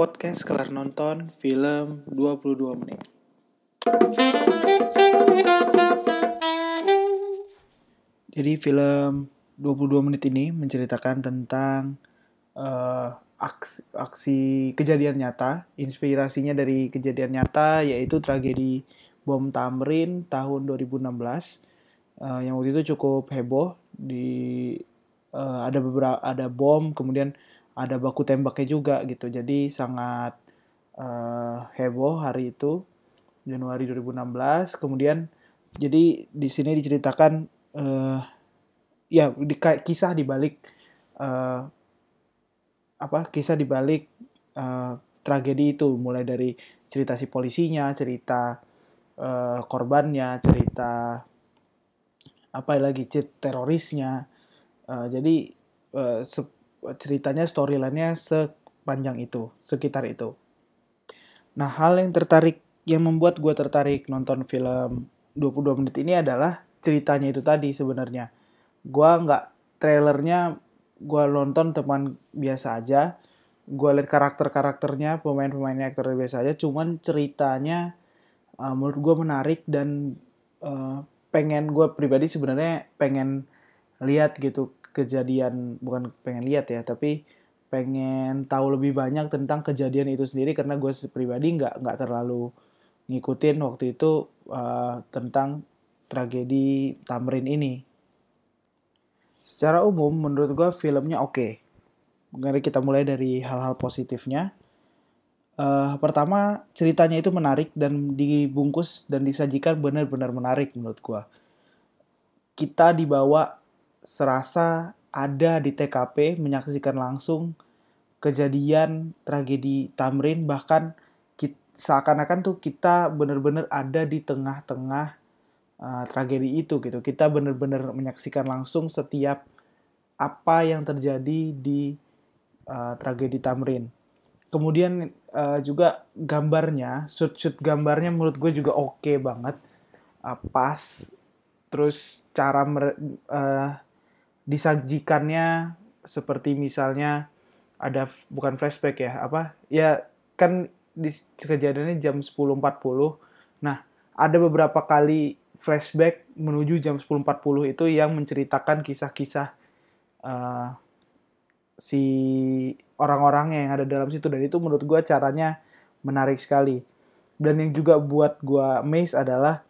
podcast kelar nonton film 22 menit. Jadi film 22 menit ini menceritakan tentang uh, aksi, aksi kejadian nyata, inspirasinya dari kejadian nyata yaitu tragedi bom Tamrin tahun 2016 uh, yang waktu itu cukup heboh di uh, ada beberapa ada bom kemudian ada baku tembaknya juga gitu. Jadi sangat uh, heboh hari itu Januari 2016 kemudian jadi di sini diceritakan uh, ya di, kisah dibalik uh, apa kisah dibalik uh, tragedi itu. Mulai dari cerita si polisinya cerita uh, korbannya cerita apa lagi cerita terorisnya. Uh, jadi uh, ceritanya storylinenya sepanjang itu sekitar itu. Nah hal yang tertarik yang membuat gue tertarik nonton film 22 menit ini adalah ceritanya itu tadi sebenarnya. Gue nggak trailernya gue nonton teman biasa aja. Gue liat karakter karakternya pemain pemainnya aktor biasa aja. Cuman ceritanya uh, menurut gue menarik dan uh, pengen gue pribadi sebenarnya pengen lihat gitu kejadian bukan pengen lihat ya tapi pengen tahu lebih banyak tentang kejadian itu sendiri karena gue pribadi nggak nggak terlalu ngikutin waktu itu uh, tentang tragedi Tamrin ini. Secara umum menurut gue filmnya oke. Okay. Mari kita mulai dari hal-hal positifnya. Uh, pertama ceritanya itu menarik dan dibungkus dan disajikan benar-benar menarik menurut gue. Kita dibawa serasa ada di TKP menyaksikan langsung kejadian tragedi Tamrin. Bahkan seakan-akan tuh kita benar-benar ada di tengah-tengah uh, tragedi itu gitu. Kita benar-benar menyaksikan langsung setiap apa yang terjadi di uh, tragedi Tamrin. Kemudian uh, juga gambarnya shoot-shoot gambarnya menurut gue juga oke okay banget. Uh, pas terus cara uh, disajikannya seperti misalnya ada bukan flashback ya apa? Ya kan di kejadiannya jam 10.40 nah ada beberapa kali flashback menuju jam 10.40 itu yang menceritakan kisah-kisah uh, si orang-orangnya yang ada dalam situ. Dan itu menurut gue caranya menarik sekali. Dan yang juga buat gue amazed adalah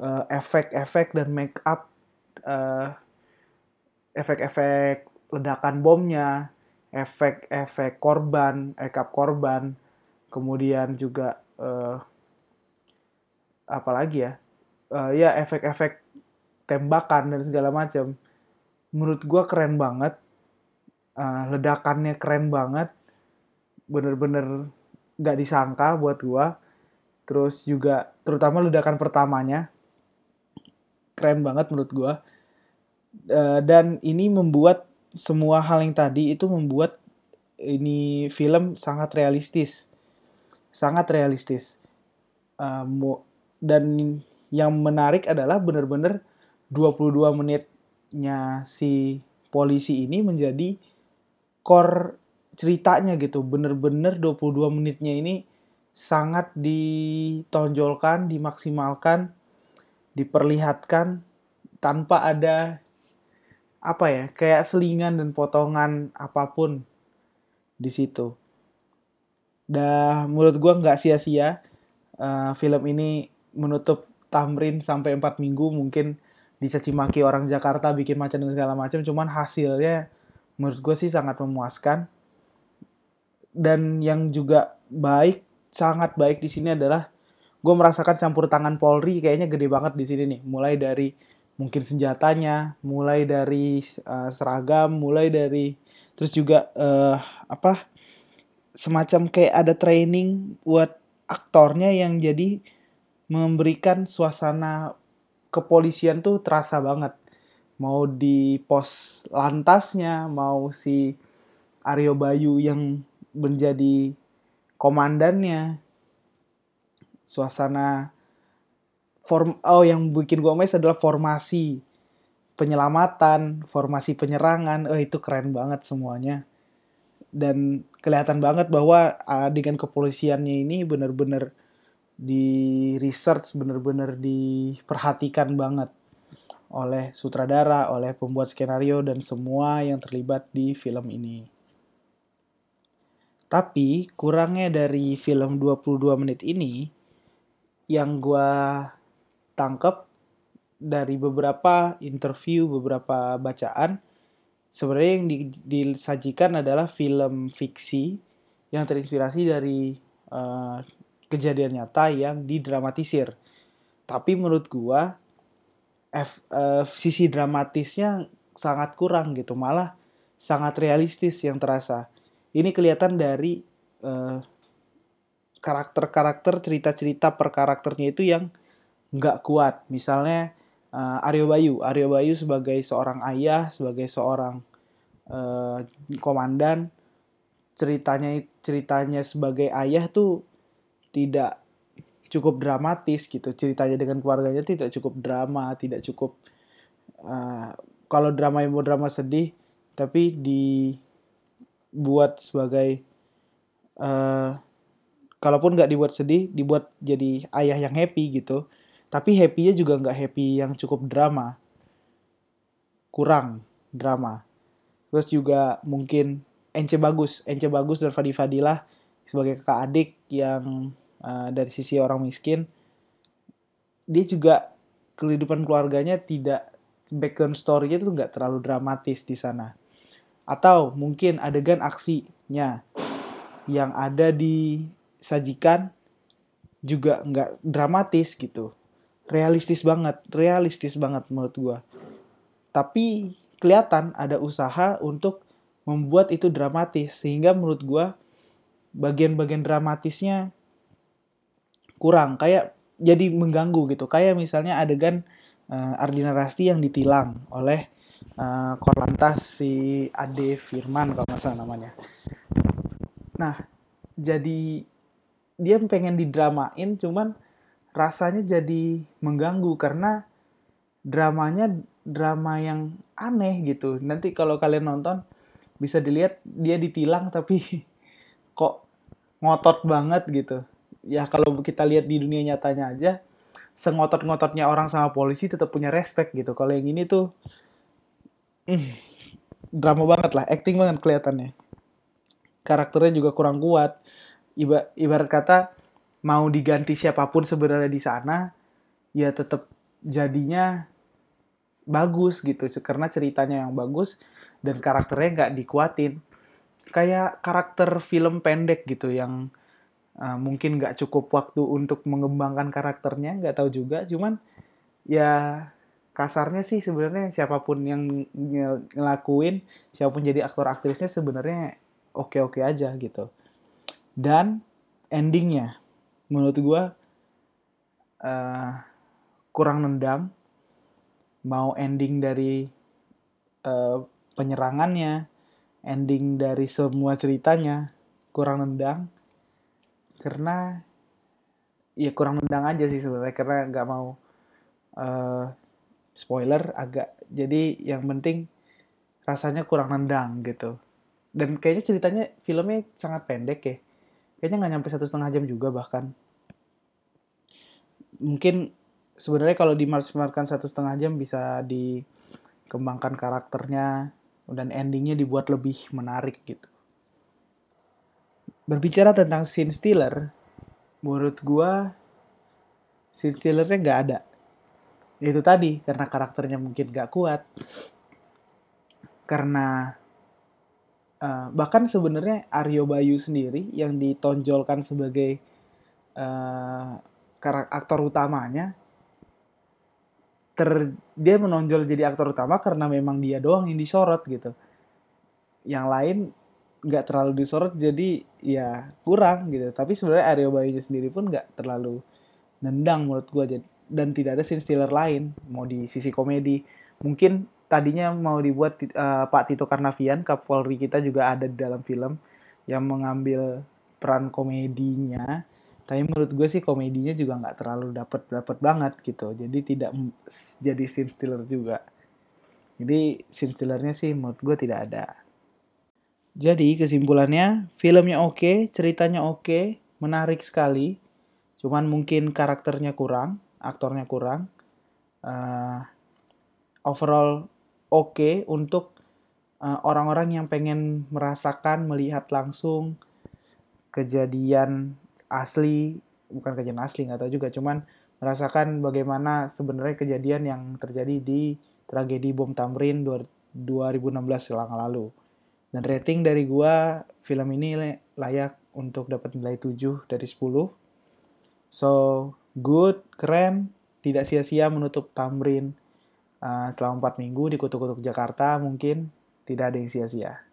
uh, efek-efek dan make up uh, efek-efek ledakan bomnya, efek-efek korban, ekap korban, kemudian juga uh, apa lagi ya, uh, ya efek-efek tembakan dan segala macam. Menurut gue keren banget, uh, ledakannya keren banget, bener-bener gak disangka buat gue. Terus juga terutama ledakan pertamanya keren banget menurut gue uh, dan ini membuat semua hal yang tadi itu membuat ini film sangat realistis. Sangat realistis. Uh, dan yang menarik adalah benar-benar 22 menitnya si polisi ini menjadi core ceritanya gitu. Bener-bener 22 menitnya ini sangat ditonjolkan dimaksimalkan diperlihatkan tanpa ada apa ya kayak selingan dan potongan apa pun di situ. Dah menurut gue nggak sia-sia uh, film ini menutup Tamrin sampai 4 minggu mungkin dicaci maki orang Jakarta bikin macam dan segala macam cuman hasilnya menurut gue sih sangat memuaskan dan yang juga baik sangat baik di sini adalah gue merasakan campur tangan Polri kayaknya gede banget di sini nih mulai dari mungkin senjatanya, mulai dari uh, seragam, mulai dari terus juga uh, apa semacam kayak ada training buat aktornya yang jadi memberikan suasana kepolisian tuh terasa banget. Mau di pos lantasnya, mau si Aryo Bayu yang menjadi komandannya. Suasana form oh yang bikin gue amazed adalah formasi penyelamatan, formasi penyerangan. Oh itu keren banget semuanya. dan kelihatan banget bahwa adegan kepolisiannya ini benar-benar di research benar-benar diperhatikan banget oleh sutradara, oleh pembuat skenario dan semua yang terlibat di film ini. Tapi kurangnya dari film 22 menit ini yang gue tangkep dari beberapa interview, beberapa bacaan, sebenarnya yang di, disajikan adalah film fiksi yang terinspirasi dari uh, kejadian nyata yang didramatisir. Tapi menurut gua F, uh, sisi dramatisnya sangat kurang gitu, malah sangat realistis yang terasa. Ini kelihatan dari uh, karakter-karakter cerita-cerita per karakternya itu yang nggak kuat. Misalnya uh, Aryo Bayu, Aryo Bayu sebagai seorang ayah, sebagai seorang uh, komandan, ceritanya ceritanya sebagai ayah tuh tidak cukup dramatis gitu. Ceritanya dengan keluarganya tidak cukup drama, tidak cukup uh, kalau drama yang mau drama sedih, tapi dibuat sebagai uh, kalaupun nggak dibuat sedih dibuat jadi ayah yang happy gitu tapi happynya juga nggak happy yang cukup drama. Kurang drama. Terus juga mungkin Ence Bagus. Ence Bagus dan Fadi Fadilah sebagai kakak adik yang uh, dari sisi orang miskin dia juga kehidupan keluarganya tidak background story-nya itu nggak terlalu dramatis di sana. Atau mungkin adegan aksinya yang ada di sajikan juga nggak dramatis gitu realistis banget realistis banget menurut gue tapi kelihatan ada usaha untuk membuat itu dramatis sehingga menurut gue bagian-bagian dramatisnya kurang kayak jadi mengganggu gitu. Kayak misalnya adegan uh, Ardina Rasti yang ditilang oleh uh, Korlantas si Ade Firman kalau nggak salah namanya. Nah jadi dia pengen didramain cuman rasanya jadi mengganggu karena dramanya drama yang aneh gitu. Nanti kalau kalian nonton bisa dilihat dia ditilang tapi kok ngotot banget gitu. Ya kalau kita lihat di dunia nyatanya aja sengotot-ngototnya orang sama polisi tetap punya respect gitu. Kalau yang ini tuh mm, drama banget lah, acting banget kelihatannya. Karakternya juga kurang kuat iba, ibarat kata mau diganti siapa pun sebenarnya di sana ya tetap jadinya bagus gitu. Karena ceritanya yang bagus dan karakternya nggak dikuatin. Kayak karakter film pendek gitu yang uh, mungkin nggak cukup waktu untuk mengembangkan karakternya nggak tahu juga. Cuman ya kasarnya sih sebenarnya siapa pun yang ngelakuin siapa pun jadi aktor aktrisnya sebenarnya oke oke aja gitu. Dan endingnya menurut gue uh, kurang nendang mau ending dari uh, penyerangannya ending dari semua ceritanya kurang nendang. Karena ya kurang nendang aja sih sebenarnya karena nggak mau uh, spoiler agak. Jadi yang penting rasanya kurang nendang gitu. Dan kayaknya ceritanya filmnya sangat pendek ya kayaknya nggak nyampe satu setengah jam juga bahkan. Mungkin sebenarnya kalau dimaksimalkan satu setengah jam bisa dikembangkan karakternya dan endingnya dibuat lebih menarik gitu. Berbicara tentang scene stealer menurut gua scene stealernya nggak ada. Itu tadi karena karakternya mungkin gak kuat. Karena Uh, bahkan sebenarnya Aryo Bayu sendiri yang ditonjolkan sebagai uh, aktor utamanya ter dia menonjol jadi aktor utama karena memang dia doang yang disorot gitu. Yang lain nggak terlalu disorot jadi ya kurang gitu. Tapi sebenarnya Aryo Bayu sendiri pun nggak terlalu nendang menurut gue dan tidak ada scene stealer lain mau di sisi komedi. Mungkin tadinya mau dibuat uh, Pak Tito Karnavian Kapolri kita juga ada di dalam film yang mengambil peran komedinya tapi menurut gue sih komedinya juga nggak terlalu dapat banget gitu jadi tidak jadi scene stealer juga jadi scene stealernya sih menurut gue tidak ada Jadi kesimpulannya, filmnya oke, ceritanya oke, menarik sekali. Cuman mungkin karakternya kurang, aktornya kurang. Uh, overall oke untuk uh, orang-orang yang pengen merasakan, melihat langsung kejadian asli, bukan kejadian asli nggak tahu juga, cuman merasakan bagaimana sebenarnya kejadian yang terjadi di tragedi bom Tamrin 2016 silang lalu. Dan rating dari gua film ini layak untuk dapat nilai 7 dari 10. So, good, keren, tidak sia-sia menutup Tamrin setelah selama 4 minggu di kutuk-kutuk Jakarta mungkin tidak ada yang sia-sia.